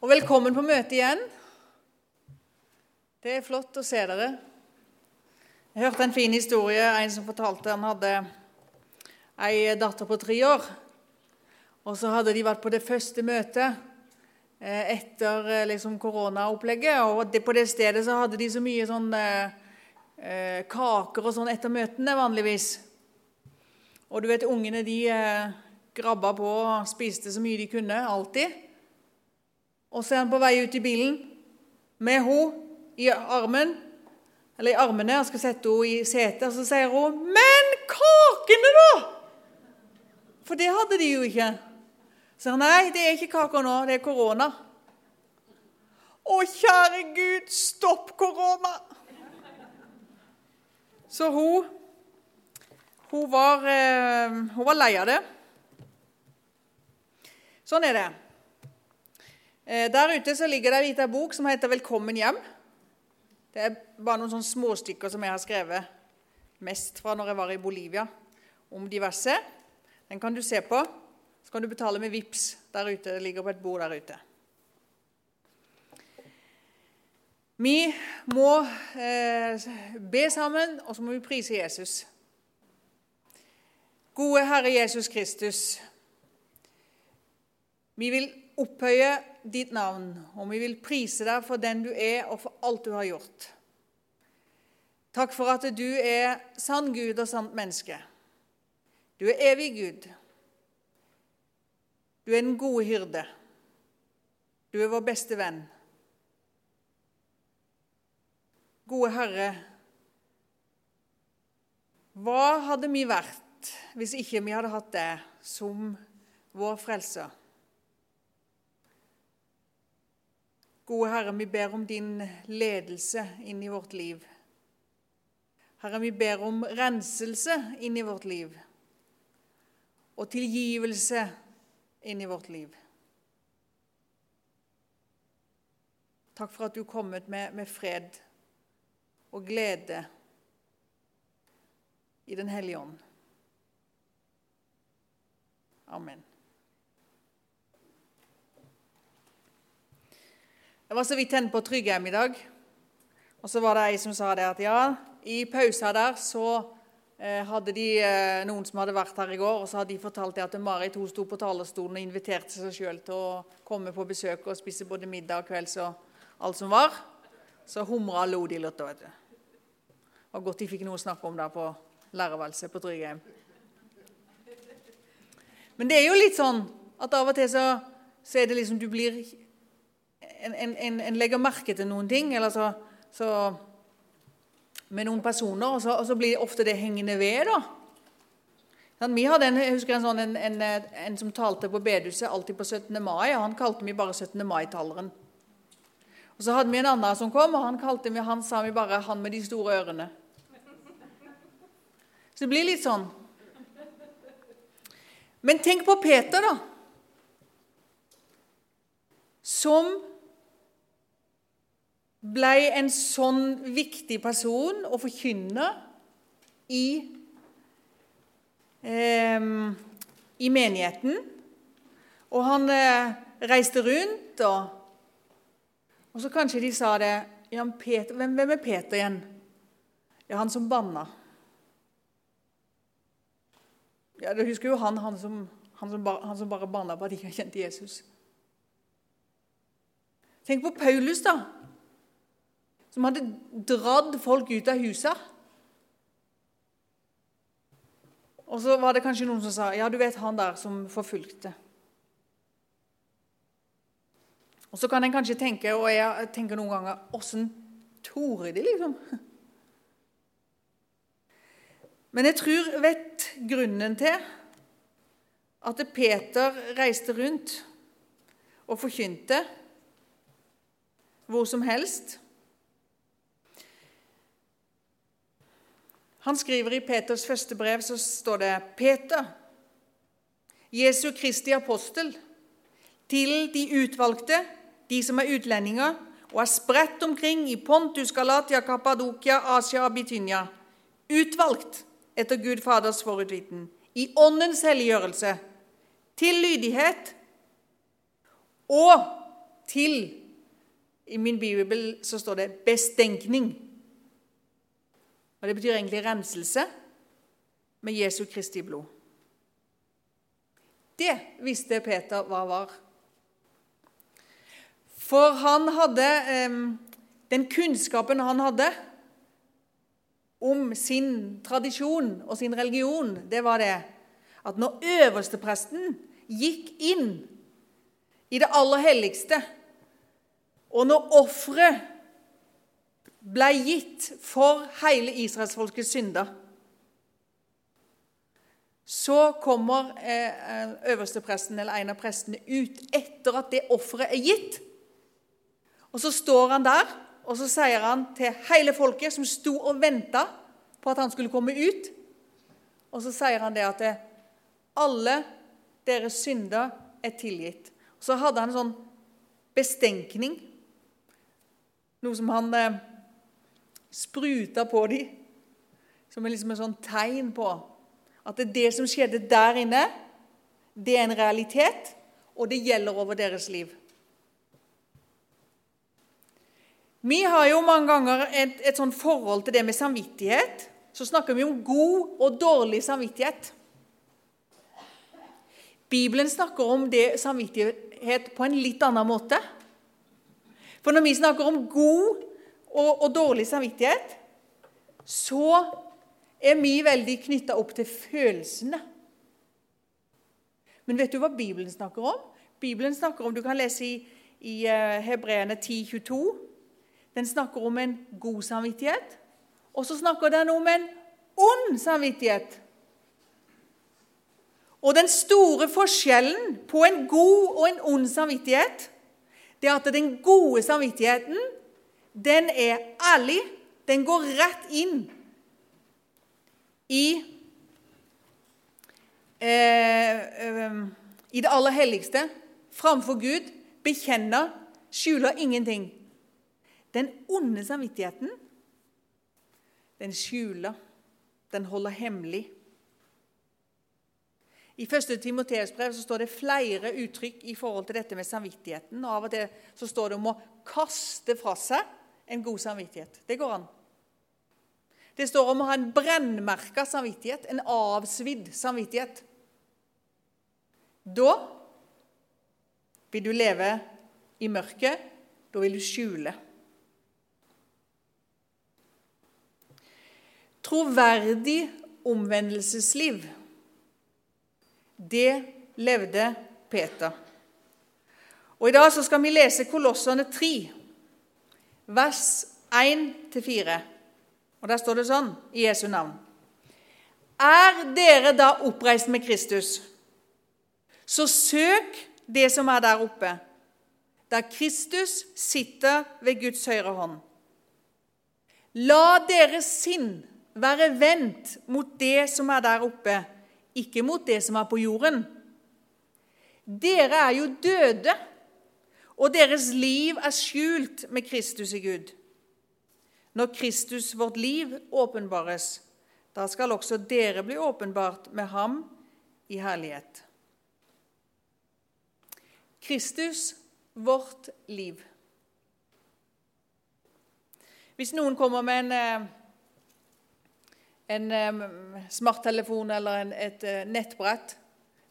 Og velkommen på møtet igjen. Det er flott å se dere. Jeg hørte en fin historie. En som fortalte han hadde ei datter på tre år. Og så hadde de vært på det første møtet eh, etter eh, liksom, koronaopplegget. Og på det stedet så hadde de så mye sånn eh, kaker og sånn etter møtene vanligvis. Og du vet, ungene de grabba på og spiste så mye de kunne. Alltid. Og så er han på vei ut i bilen med henne i armen, eller i armene, og skal sette henne i setet, og så sier hun 'Men kakene, da?' For det hadde de jo ikke. Så han, nei, det er ikke kaker nå, det er korona. Å, kjære Gud, stopp korona! Så hun hun var, eh, hun var lei av det. Sånn er det. Eh, der ute så ligger det en liten bok som heter 'Velkommen hjem'. Det er bare noen sånne småstykker som jeg har skrevet mest fra når jeg var i Bolivia, om diverse. Den kan du se på. Så kan du betale med VIPS der ute. Det ligger på et bord der ute. Vi må eh, be sammen, og så må vi prise Jesus. Gode Herre Jesus Kristus. Vi vil opphøye ditt navn, og vi vil prise deg for den du er, og for alt du har gjort. Takk for at du er sann Gud og sant menneske. Du er evig Gud. Du er den gode hyrde. Du er vår beste venn. Gode Herre, hva hadde vi vært hvis ikke vi hadde hatt deg som vår frelser? Gode Herre, vi ber om din ledelse inn i vårt liv. Herre, vi ber om renselse inn i vårt liv og tilgivelse inn i vårt liv. Takk for at du er kommet med, med fred og glede i Den hellige ånd. Amen. Jeg var så vidt henne på Tryggheim i dag, og så var det ei som sa det at ja, i pausa der så eh, hadde de eh, noen som hadde vært her i går, og så hadde de fortalt det at Marit hun sto på talerstolen og inviterte seg sjøl til å komme på besøk og spise både middag og kvelds og alt som var. Så humra og lo de litt. vet du. Var godt de fikk noe å snakke om der på lærerværelset på Tryggheim. Men det er jo litt sånn at av og til så, så er det liksom du blir en, en, en, legger merke til noen ting eller så, så, med noen personer, og så, og så, blir ofte det hengende ved. da. Vi hadde en, jeg husker en, sånn, en, som talte på bedehuset alltid på 17. mai. og Han kalte vi bare 17. mai-taleren. Og Så hadde vi en annen som kom, og han, kalte vi, han sa vi bare 'han med de store ørene'. Så det blir litt sånn. Men tenk på Peter, da. Som ble en sånn viktig person å forkynne i, eh, i menigheten. Og han eh, reiste rundt, og, og, så kanskje de sa det ja, Peter, hvem, hvem, er Peter igjen? Ja, han som banna. Ja, Du husker jo han, han som, han som, bare, han som bare banna på at de ikke kjente Jesus. Tenk på Paulus, da som hadde dratt folk ut av huset. Og så var det kanskje noen som sa ja, du vet han der som forfulgte. Og så kan en kanskje tenke, og jeg tenker noen ganger Åssen torde de, liksom? Men jeg tror vet grunnen til at Peter reiste rundt og forkynte hvor som helst. Han skriver i Peters første brev så står det Peter, Jesu Kristi apostel, til de utvalgte, de som er utlendinger og er spredt omkring i Pontus, Galatia, Kappadokia, Asia og Bitynia, utvalgt etter Gud Faders forutviten, i Åndens helliggjørelse, til lydighet og til I min bibel så står det 'bestenkning'. Og Det betyr egentlig renselse med Jesu Kristi blod. Det visste Peter hva var. For han hadde Den kunnskapen han hadde om sin tradisjon og sin religion, det var det at når øverstepresten gikk inn i det aller helligste, og når offeret ble gitt for hele israelsfolkets synder, så kommer eh, øverstepresten eller en av prestene ut etter at det offeret er gitt. Og så står han der, og så sier han til hele folket som sto og venta på at han skulle komme ut, og så sier han det at det, alle deres synder er tilgitt. Så hadde han en sånn bestenkning, noe som han eh, spruta på dem, som er liksom et sånn tegn på at det, det som skjedde der inne, det er en realitet, og det gjelder over deres liv. Vi har jo mange ganger et, et sånn forhold til det med samvittighet. Så snakker vi om god og dårlig samvittighet. Bibelen snakker om det samvittighet på en litt annen måte. For når vi snakker om god og, og dårlig samvittighet, så er vi veldig knytta opp til følelsene. Men vet du hva Bibelen snakker om? Bibelen snakker om, Du kan lese i, i uh, Hebreerne 10,22. Den snakker om en god samvittighet, og så snakker den om en ond samvittighet. Og den store forskjellen på en god og en ond samvittighet, det er at den gode samvittigheten, den er ærlig. Den går rett inn i eh, eh, i det aller helligste framfor Gud, bekjenner, skjuler ingenting. Den onde samvittigheten, den skjuler, den holder hemmelig. I 1. Timoteus brev så står det flere uttrykk i forhold til dette med samvittigheten. og Av og til så står det om å kaste fra seg en god samvittighet. Det går an. Det står om å ha en brennmerka samvittighet, en avsvidd samvittighet. Da vil du leve i mørket. Da vil du skjule. Troverdig omvendelsesliv det levde Peter. Og I dag så skal vi lese Kolossene 3, vers 1-4. Og Der står det sånn i Jesu navn. Er dere da oppreist med Kristus, så søk det som er der oppe, der Kristus sitter ved Guds høyre hånd. La deres sinn være vendt mot det som er der oppe, ikke mot det som er på jorden. Dere er jo døde, og deres liv er skjult med Kristus i Gud. Når Kristus, vårt liv, åpenbares, da skal også dere bli åpenbart med ham i herlighet. Kristus, vårt liv. Hvis noen kommer med en eh, en smarttelefon eller en, et uh, nettbrett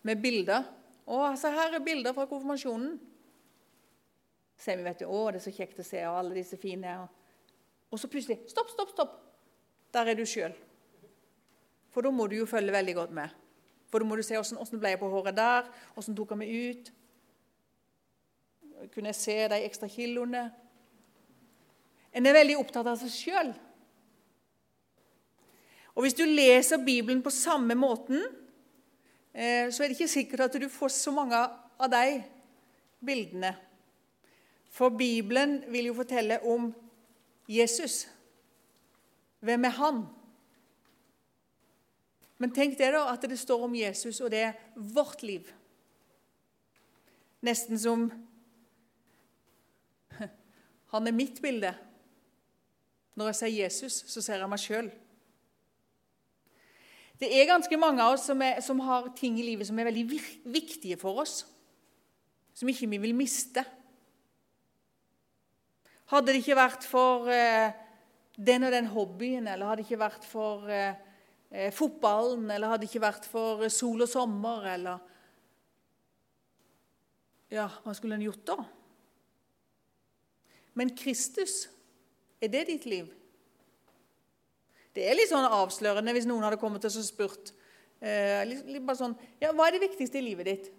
med bilder. Å, altså her er bilder fra konfirmasjonen. Så vi, vet du, å, det er så kjekt å se, og alle disse fine. Og så plutselig Stopp, stopp, stopp! Der er du sjøl. For da må du jo følge veldig godt med. For da må du se åssen ble jeg på håret der, åssen tok jeg meg ut. Kunne jeg se de ekstra kiloene? En er veldig opptatt av seg sjøl. Og Hvis du leser Bibelen på samme måten, eh, så er det ikke sikkert at du får så mange av de bildene. For Bibelen vil jo fortelle om Jesus. Hvem er han? Men tenk det da, at det står om Jesus, og det er vårt liv. Nesten som Han er mitt bilde. Når jeg sier Jesus, så ser jeg meg sjøl. Det er ganske mange av oss som, er, som, har ting i livet som er veldig viktige for oss, som ikke vi vil miste. Hadde det ikke vært for eh, den og den hobbyen, eller hadde det ikke vært for eh, eh fotballen, eller hadde det ikke vært for eh, sol og sommer, eller Ja, hva skulle en gjort da? Men Kristus, er det ditt liv? Det er litt sånn avslørende hvis noen hadde kommet og spurt eh, litt, litt bare sånn, ja, Hva er det viktigste i livet ditt?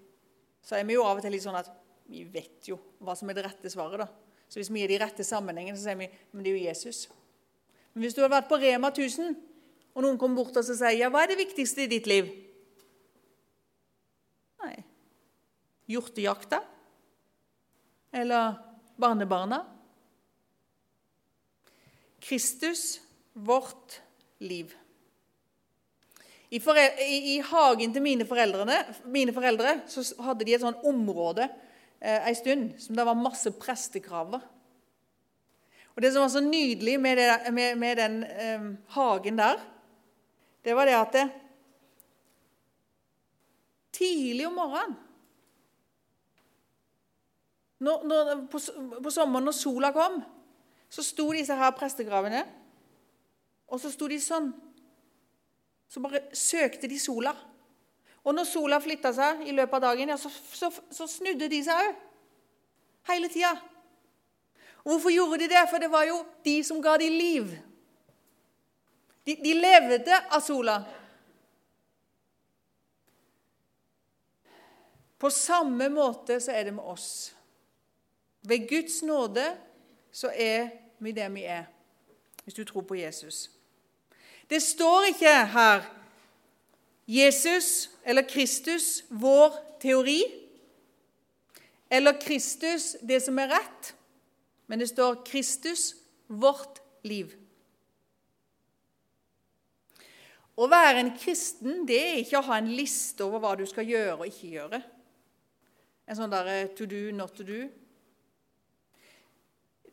Så er vi jo av og til litt sånn at vi vet jo hva som er det rette svaret. da. Så hvis vi gir de rette sammenhengene, så sier vi men det er jo Jesus. Men hvis du hadde vært på Rema 1000, og noen kommer bort og sier ja, hva er det viktigste i ditt liv? Nei Hjortejakta? Eller barnebarna? Kristus, vårt liv. I, I, I, hagen til mine, mine foreldre så hadde de et sånt område eh, en stund som det var masse prestekraver. Og Det som var så nydelig med, det, med, med den eh, hagen der, det var det at det, Tidlig om morgenen når, når, på, på, sommeren når sola kom, så sto disse her prestegravene, og så sto de sånn. Så bare søkte de sola. Og når sola flytta seg i løpet av dagen, ja, så, så, så snudde de seg òg. Hele tida. Hvorfor gjorde de det? For det var jo de som ga de liv. De, de levde av sola. På samme måte så er det med oss. Ved Guds nåde så er vi det vi er, hvis du tror på Jesus. Det står ikke her Jesus eller Kristus, vår teori, eller Kristus, det som er rett, men det står Kristus, vårt liv. Å være en kristen det er ikke å ha en liste over hva du skal gjøre og ikke gjøre. En sånn der eh, to do, not to do.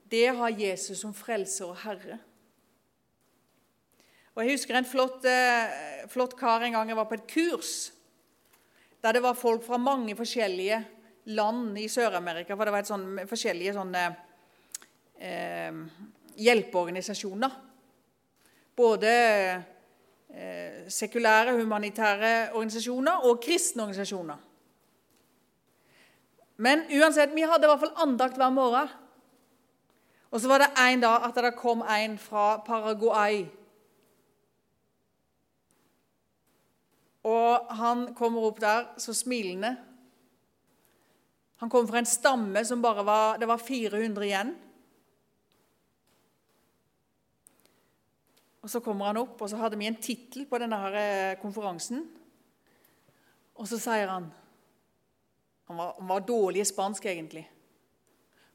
Det har Jesus som frelser og herre. Og Jeg husker en flott, eh, flott, kar en gang jeg var på et kurs der det var folk fra mange forskjellige land i Sør-Amerika. For det var et sånt forskjellige sånne eh, hjelpeorganisasjoner. Både eh, sekulære, humanitære organisasjoner og kristne organisasjoner. Men uansett, vi hadde i hvert fall andakt hver morgen. Og så var det en dag at det kom en fra Paraguay Og han kommer opp der så smilende. Han kom fra en stamme som bare var Det var 400 igjen. Og Så kommer han opp, og så hadde vi en tittel på denne her eh, konferansen. Og så sier han Han var, han var dårlig i spansk, egentlig.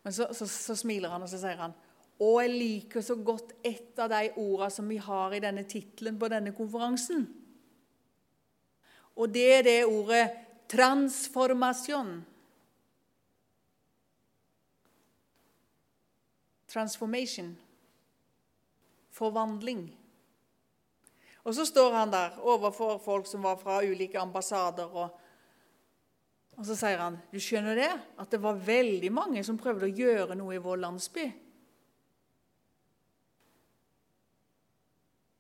Men så, så, så, smiler han, og så sier han Å, jeg liker så godt et av de ordene som vi har i denne tittelen på denne konferansen. Og det er det ordet transformasjon. Transformation. Forvandling. Og så står han der overfor folk som var fra ulike ambassader. Og, og så sier han du skjønner det, at det var veldig mange som prøvde å gjøre noe i vår landsby.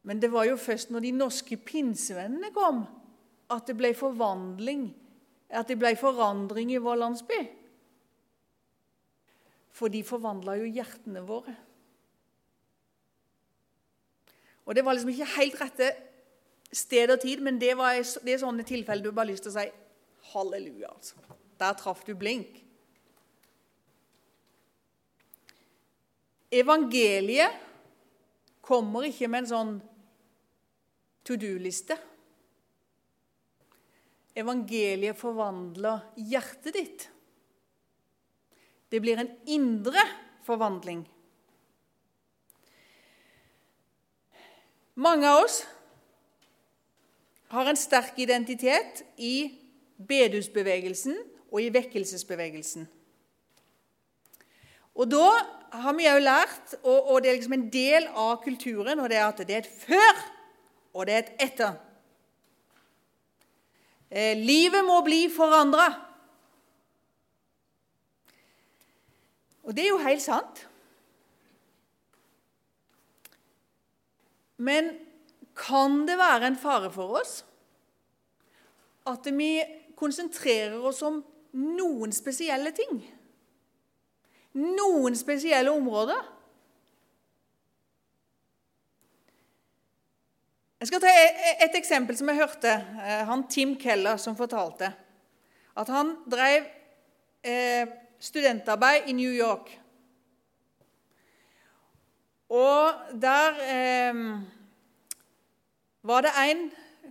Men det var jo først når de norske pinsevennene kom, at det ble forvandling, at det ble forandring i vår landsby. For de forvandla jo hjertene våre. Og Det var liksom ikke helt rette sted og tid, men det, var, det er sånne tilfeller du bare har lyst til å si halleluja. altså. Der traff du blink. Evangeliet kommer ikke med en sånn to do-liste. Evangeliet forvandler hjertet ditt. Det blir en indre forvandling. Mange av oss har en sterk identitet i bedusbevegelsen og i vekkelsesbevegelsen. Og da har vi òg lært, og, det er liksom en del av kulturen, og det er at det er et før og det er et etter. Eh, livet må bli forandra. Og det er jo helt sant. Men kan det være en fare for oss at vi konsentrerer oss om noen spesielle ting? Noen spesielle områder? Jeg skal ta et eksempel som jeg hørte. Eh, han Tim Keller som fortalte at han drev eh, studentarbeid i New York. Og der eh, var det en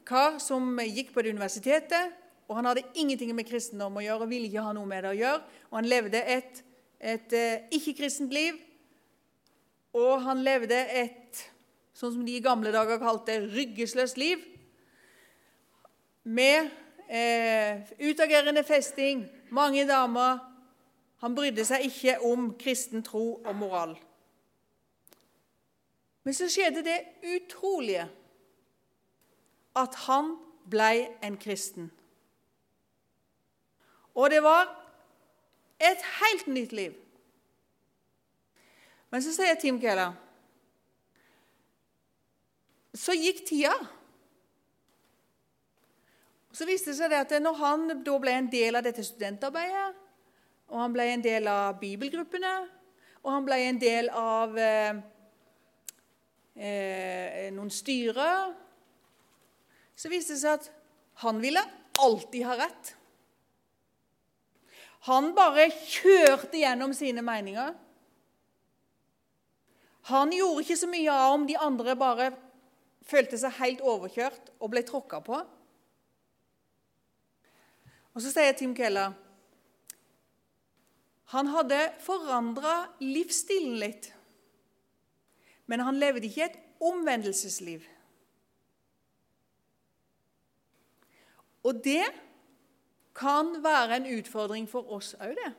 kar som gikk på det universitetet, og han hadde ingenting med kristendom å gjøre og ville ikke ha noe med det å gjøre. Og han levde et, et ikke-kristent liv, og han levde et sånn som de i gamle dager kalte ryggesløst liv, med eh, utagerende festing, mange damer. Han brydde seg ikke om kristen tro og moral. Men så skjedde det utrolige at han ble en kristen. Og det var et helt nytt liv. Men så sier Tim Keller Så gikk tida. Så viste det seg at når han da ble en del av dette studentarbeidet, og han ble en del av bibelgruppene, og han ble en del av eh, eh, noen styrer, så viste det seg at han ville alltid ha rett. Han bare kjørte gjennom sine meninger. Han gjorde ikke så mye av om de andre bare følte seg helt overkjørt og ble tråkka på. Og så sier Tim Keller han hadde forandra livsstilen litt, men han levde ikke et omvendelsesliv. Og det kan være en utfordring for oss òg, det.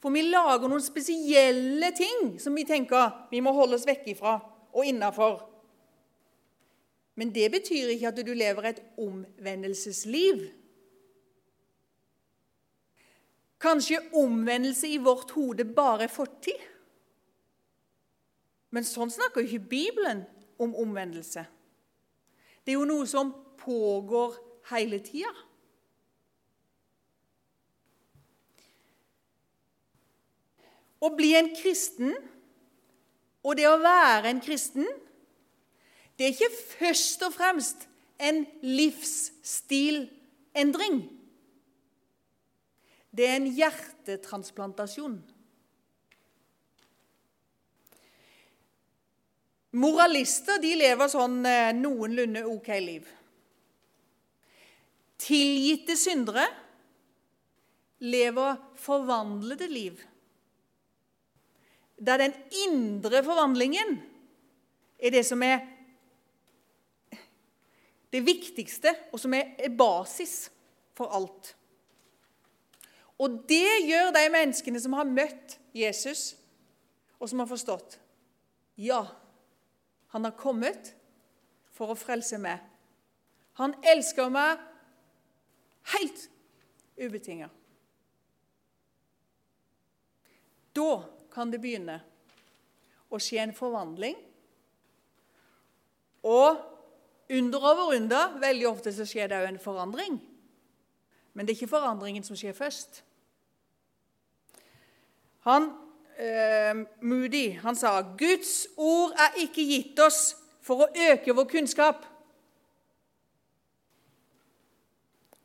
For vi lager noen spesielle ting som vi tenker vi må holde oss vekk ifra og innafor. Men det betyr ikke at du lever et omvendelsesliv. Kanskje omvendelse i vårt hode bare er fortid? Men sånn snakker jo ikke Bibelen om omvendelse. Det er jo noe som pågår hele tida. Å bli en kristen og det å være en kristen, det er ikke først og fremst en livsstilendring. Det er en hjertetransplantasjon. Moralister de lever sånn eh, noenlunde ok liv. Tilgitte syndere lever forvandlede liv. Der den indre forvandlingen er det som er det viktigste, og som er basis for alt. Og det gjør de menneskene som har møtt Jesus, og som har forstått Ja, han har kommet for å frelse meg. Han elsker meg helt ubetinga. Da kan det begynne å skje en forvandling. Og under over under, veldig ofte så skjer det òg en forandring. Men det er ikke forandringen som skjer først. Han, eh, Moody han sa Guds ord er ikke gitt oss for å øke vår kunnskap,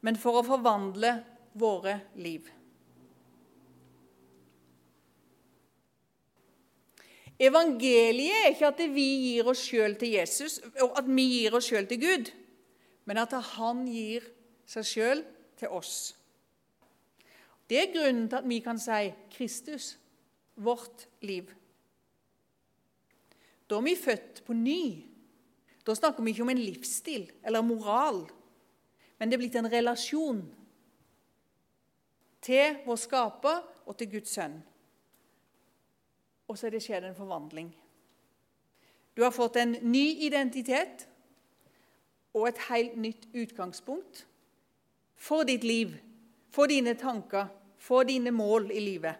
men for å forvandle våre liv. Evangeliet er ikke at vi gir oss sjøl til Jesus, og at vi gir oss sjøl til Gud, men at han gir seg sjøl til oss. Det er grunnen til at vi kan si Kristus, vårt liv. Da er vi født på ny. Da snakker vi ikke om en livsstil eller moral, men det er blitt en relasjon til vår skaper og til Guds sønn. Og så er det skjedd en forvandling. Du har fått en ny identitet og et helt nytt utgangspunkt for ditt liv for dine tanker, for dine mål i livet.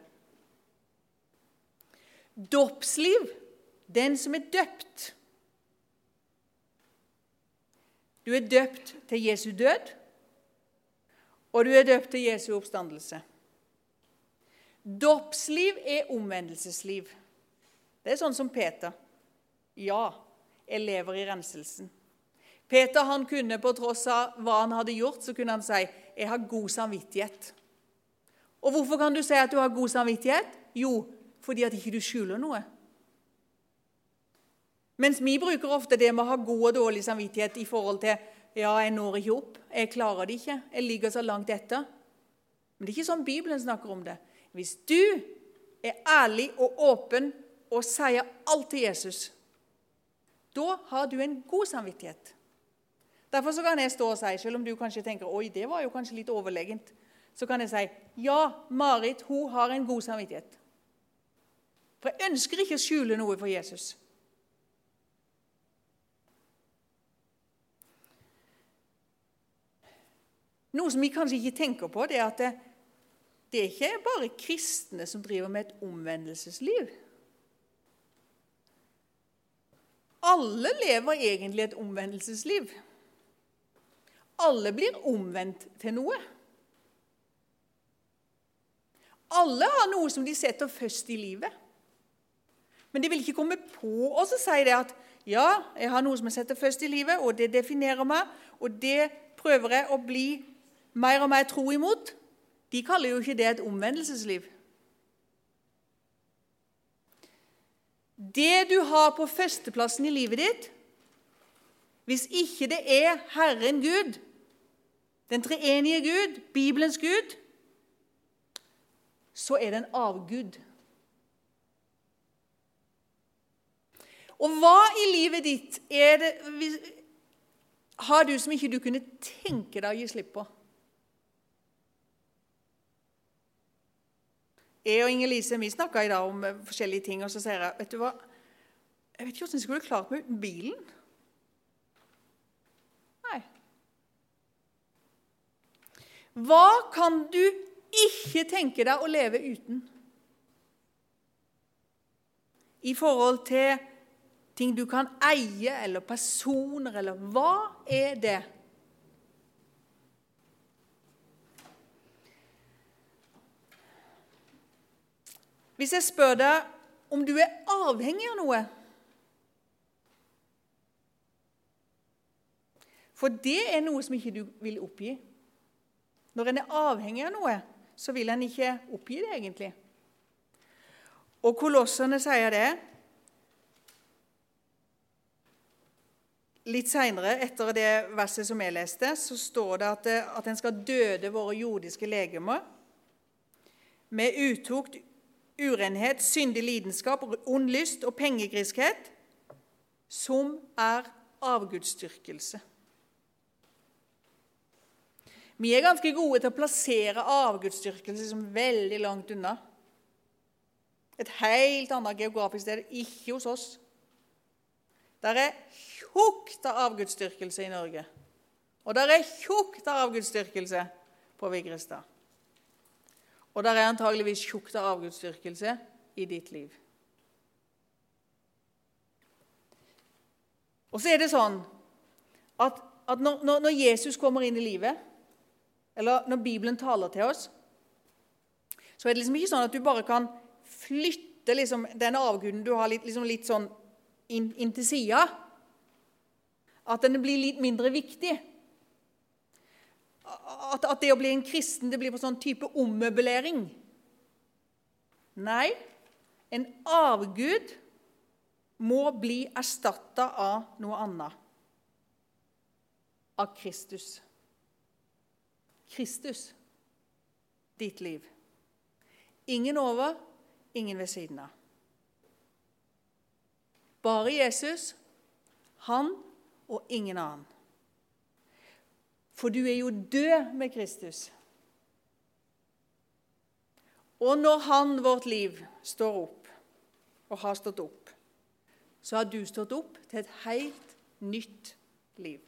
Dåpsliv, den som er døpt, Du er døpt til Jesu død, og du er døpt til Jesu oppstandelse. Dåpsliv er omvendelsesliv. Det er sånn som Peter. Ja, jeg lever i renselsen. Peter han kunne, på tross av hva han hadde gjort, så kunne han si jeg har god samvittighet. Og hvorfor kan du si at du har god samvittighet? Jo, fordi at ikke du skjuler noe. Mens vi bruker ofte det med å ha god og dårlig samvittighet i forhold til ja, jeg når ikke opp, jeg klarer det ikke, jeg ligger så langt etter. Men det er ikke sånn Bibelen snakker om det. Hvis du er ærlig og åpen og sier alt til Jesus, da har du en god samvittighet. Derfor så kan jeg stå og si, selv om du kanskje tenker oi, det var jo kanskje litt overlegent, så kan jeg si ja, Marit hun har en god samvittighet. For jeg ønsker ikke å skjule noe for Jesus. Noe som vi kanskje ikke tenker på, det er at det, er ikke bare kristne som driver med et omvendelsesliv. Alle lever egentlig et omvendelsesliv. Alle blir omvendt til noe. Alle har noe som de setter først i livet. Men de vil ikke komme på oss og si det at ja, jeg har noe som jeg setter først i livet, og det definerer meg, og det prøver jeg å bli mer og mer tro imot, de kaller jo ikke det et omvendelsesliv. Det du har på førsteplassen i livet ditt, hvis ikke det er Herren Gud, den treenige Gud, Bibelens Gud, så er det en avgud. Og hva i livet ditt er det, har du som ikke du kunne tenke deg å gi slipp på? Jeg og Inger-Lise vi snakka i dag om eh, forskjellige ting, og så sier jeg vet du hva, jeg vet ikke hvordan jeg skulle klart meg uten bilen. Nei. Hva kan du ikke tenke deg å leve uten? I forhold til ting du kan eie, eller personer, eller hva er det? Hvis jeg spør deg om du er avhengig av noe For det er noe som ikke du vil oppgi. Når en er avhengig av noe, så vil en ikke oppgi det, egentlig. Og kolossene sier det. Litt seinere, etter det verset som jeg leste, så står det at, at en skal døde våre jordiske legemer med utukt, urenhet, syndig lidenskap, ond lyst og pengegriskhet, som er avgudsdyrkelse. Vi er ganske gode til å plassere avgudsdyrkelse som veldig langt unna. Et helt annet geografisk sted, ikke hos oss. Der er tjukt av avgudsdyrkelse i Norge. Og der er tjukt av avgudsdyrkelse på Vigrestad. Og der er antageligvis tjukt av avgudsdyrkelse i ditt liv. Og så er det sånn at, at når, når, Jesus kommer inn i livet, eller når Bibelen taler til oss, så er det liksom ikke sånn at du bare kan flytte liksom, den avguden du har, litt, liksom litt sånn inn, inn til sida. At den blir litt mindre viktig at, at, det å bli en kristen det blir på sånn type ommøblering. Nei, en avgud må bli erstatta av noe annet. Av Kristus. Kristus, ditt liv. Ingen over, ingen ved siden av. Bare Jesus, han og ingen annen. For du er jo død med Kristus. Og når Han, vårt liv, står opp, og har stått opp, så har du stått opp til et helt nytt liv.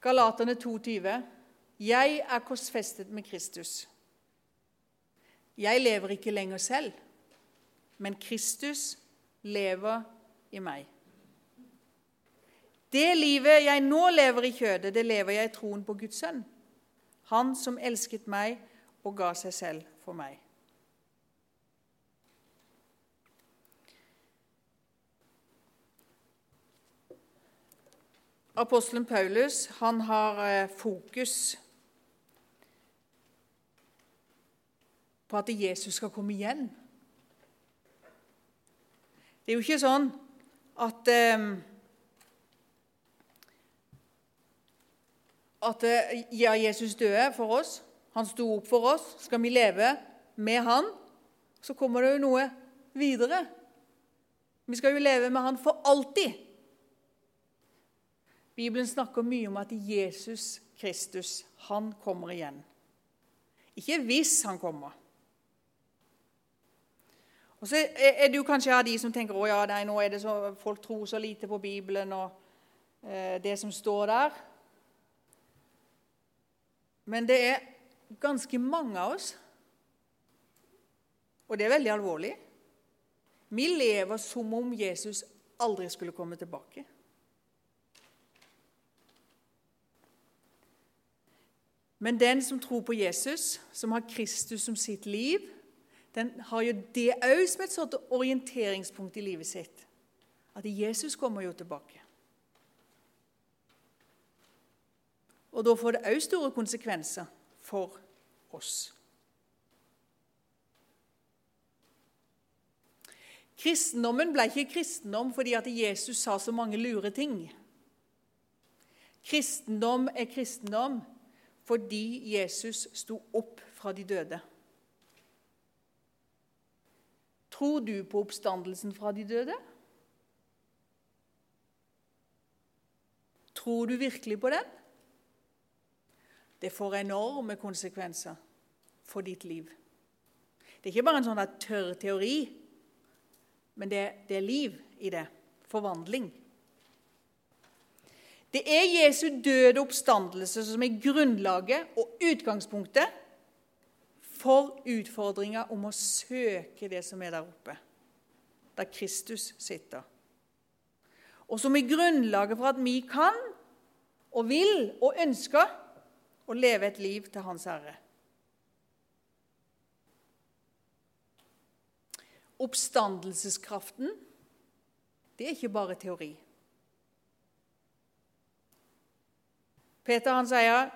Galaterne 2,20.: Jeg er korsfestet med Kristus. Jeg lever ikke lenger selv, men Kristus lever i meg. Det livet jeg nå lever i kjødet, det lever jeg i troen på Guds sønn. Han som elsket meg og ga seg selv for meg. Apostelen Paulus han har eh, fokus på at Jesus skal komme igjen. Det er jo ikke sånn at eh, at eh, ja, Jesus døde for oss. Han sto opp for oss. Skal vi leve med han, så kommer det jo noe videre. Vi skal jo leve med han for alltid. Bibelen snakker mye om at Jesus Kristus, han kommer igjen. Ikke hvis han kommer. Og så er jo kanskje av de som tenker å ja, nå er det så, folk tror så lite på Bibelen og eh, det som står der. Men det er ganske mange av oss, og det er veldig alvorlig. Vi lever som om Jesus aldri skulle komme tilbake. Men den som tror på Jesus, som har Kristus som sitt liv, den har jo det òg som et sånt orienteringspunkt i livet sitt. At Jesus kommer jo tilbake. Og da får det òg store konsekvenser for oss. Kristendommen ble ikke kristendom fordi at Jesus sa så mange lure ting. Kristendom er kristendom fordi Jesus sto opp fra de døde. Tror du på oppstandelsen fra de døde? Tror du virkelig på den? Det får enorme konsekvenser for ditt liv. Det er ikke bare en sånn tørr teori, men det, det er liv i det. Forvandling. Det er Jesu døde oppstandelse som er grunnlaget og utgangspunktet for utfordringa om å søke det som er der oppe, der Kristus sitter. Og som er grunnlaget for at vi kan og vil og ønsker og leve et liv til Hans Herre. Oppstandelseskraften, det er ikke bare teori. Peter han sier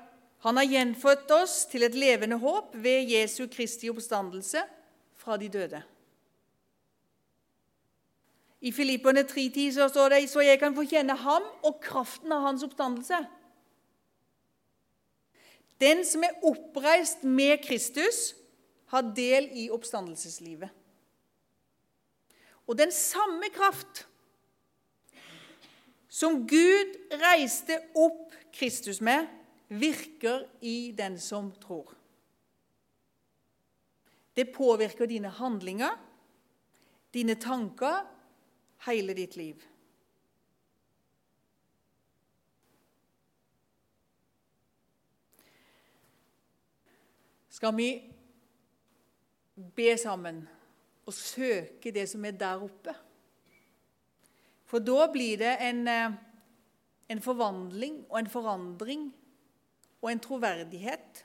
han har gjenfødt oss til et levende håp ved Jesu Kristi oppstandelse fra de døde. I Filipperne 3,10 så står det så jeg kan få kjenne ham og kraften av hans oppstandelse. Den som er oppreist med Kristus, har del i oppstandelseslivet. Og den samme kraft som Gud reiste opp Kristus med, virker i den som tror. Det påvirker dine handlinger, dine tanker, hele ditt liv. Skal vi be sammen og søke det som er der oppe. For da blir det en, eh, en forvandling og en forandring og en troverdighet.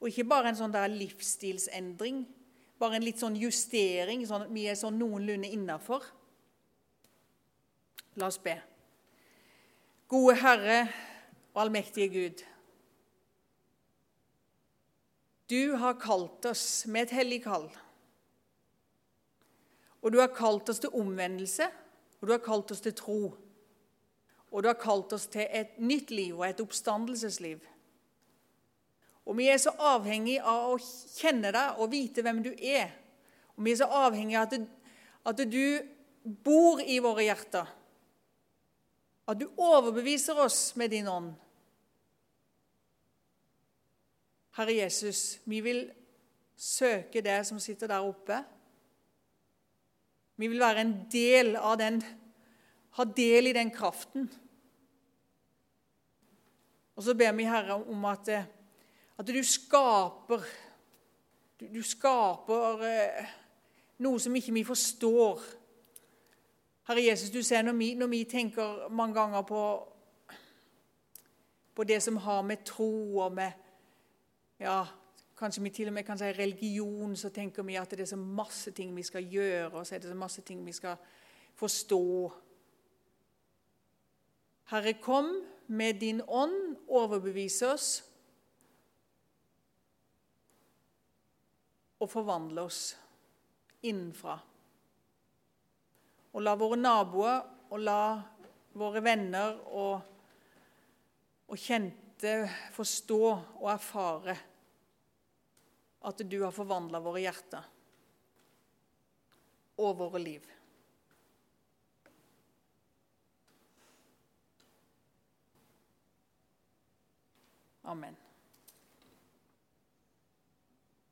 Og ikke bare en sånn der livsstilsendring, bare en litt sånn justering, sånn at vi er sånn noenlunde innafor. La oss be. Gode Herre og allmektige Gud. Du har kalt oss med et hellig kall. Og du har kalt oss til omvendelse, og du har kalt oss til tro. Og du har kalt oss til et nytt liv og et oppstandelsesliv. Og vi er så avhengig av å kjenne deg og vite hvem du er. Og vi er så avhengig av at, at du bor i våre hjerter. At du overbeviser oss med din ånd. Herre Jesus, vi vil søke det som sitter der oppe. Vi vil være en del av den, ha del i den kraften. Og så ber vi, Herre, om at, at du skaper Du, du skaper eh, noe som ikke vi forstår. Herre Jesus, du ser når vi, når vi tenker mange ganger på, på det som har med tro og med ja, Kanskje vi til og med kan si religion, så tenker vi at det er så masse ting vi skal gjøre, og så er det så masse ting vi skal forstå. Herre, kom med din ånd, overbevis oss og forvandle oss innenfra. Og la våre naboer og la våre venner og, og kjente forstå og erfare at du har forvandla våre hjerter og våre liv. Amen.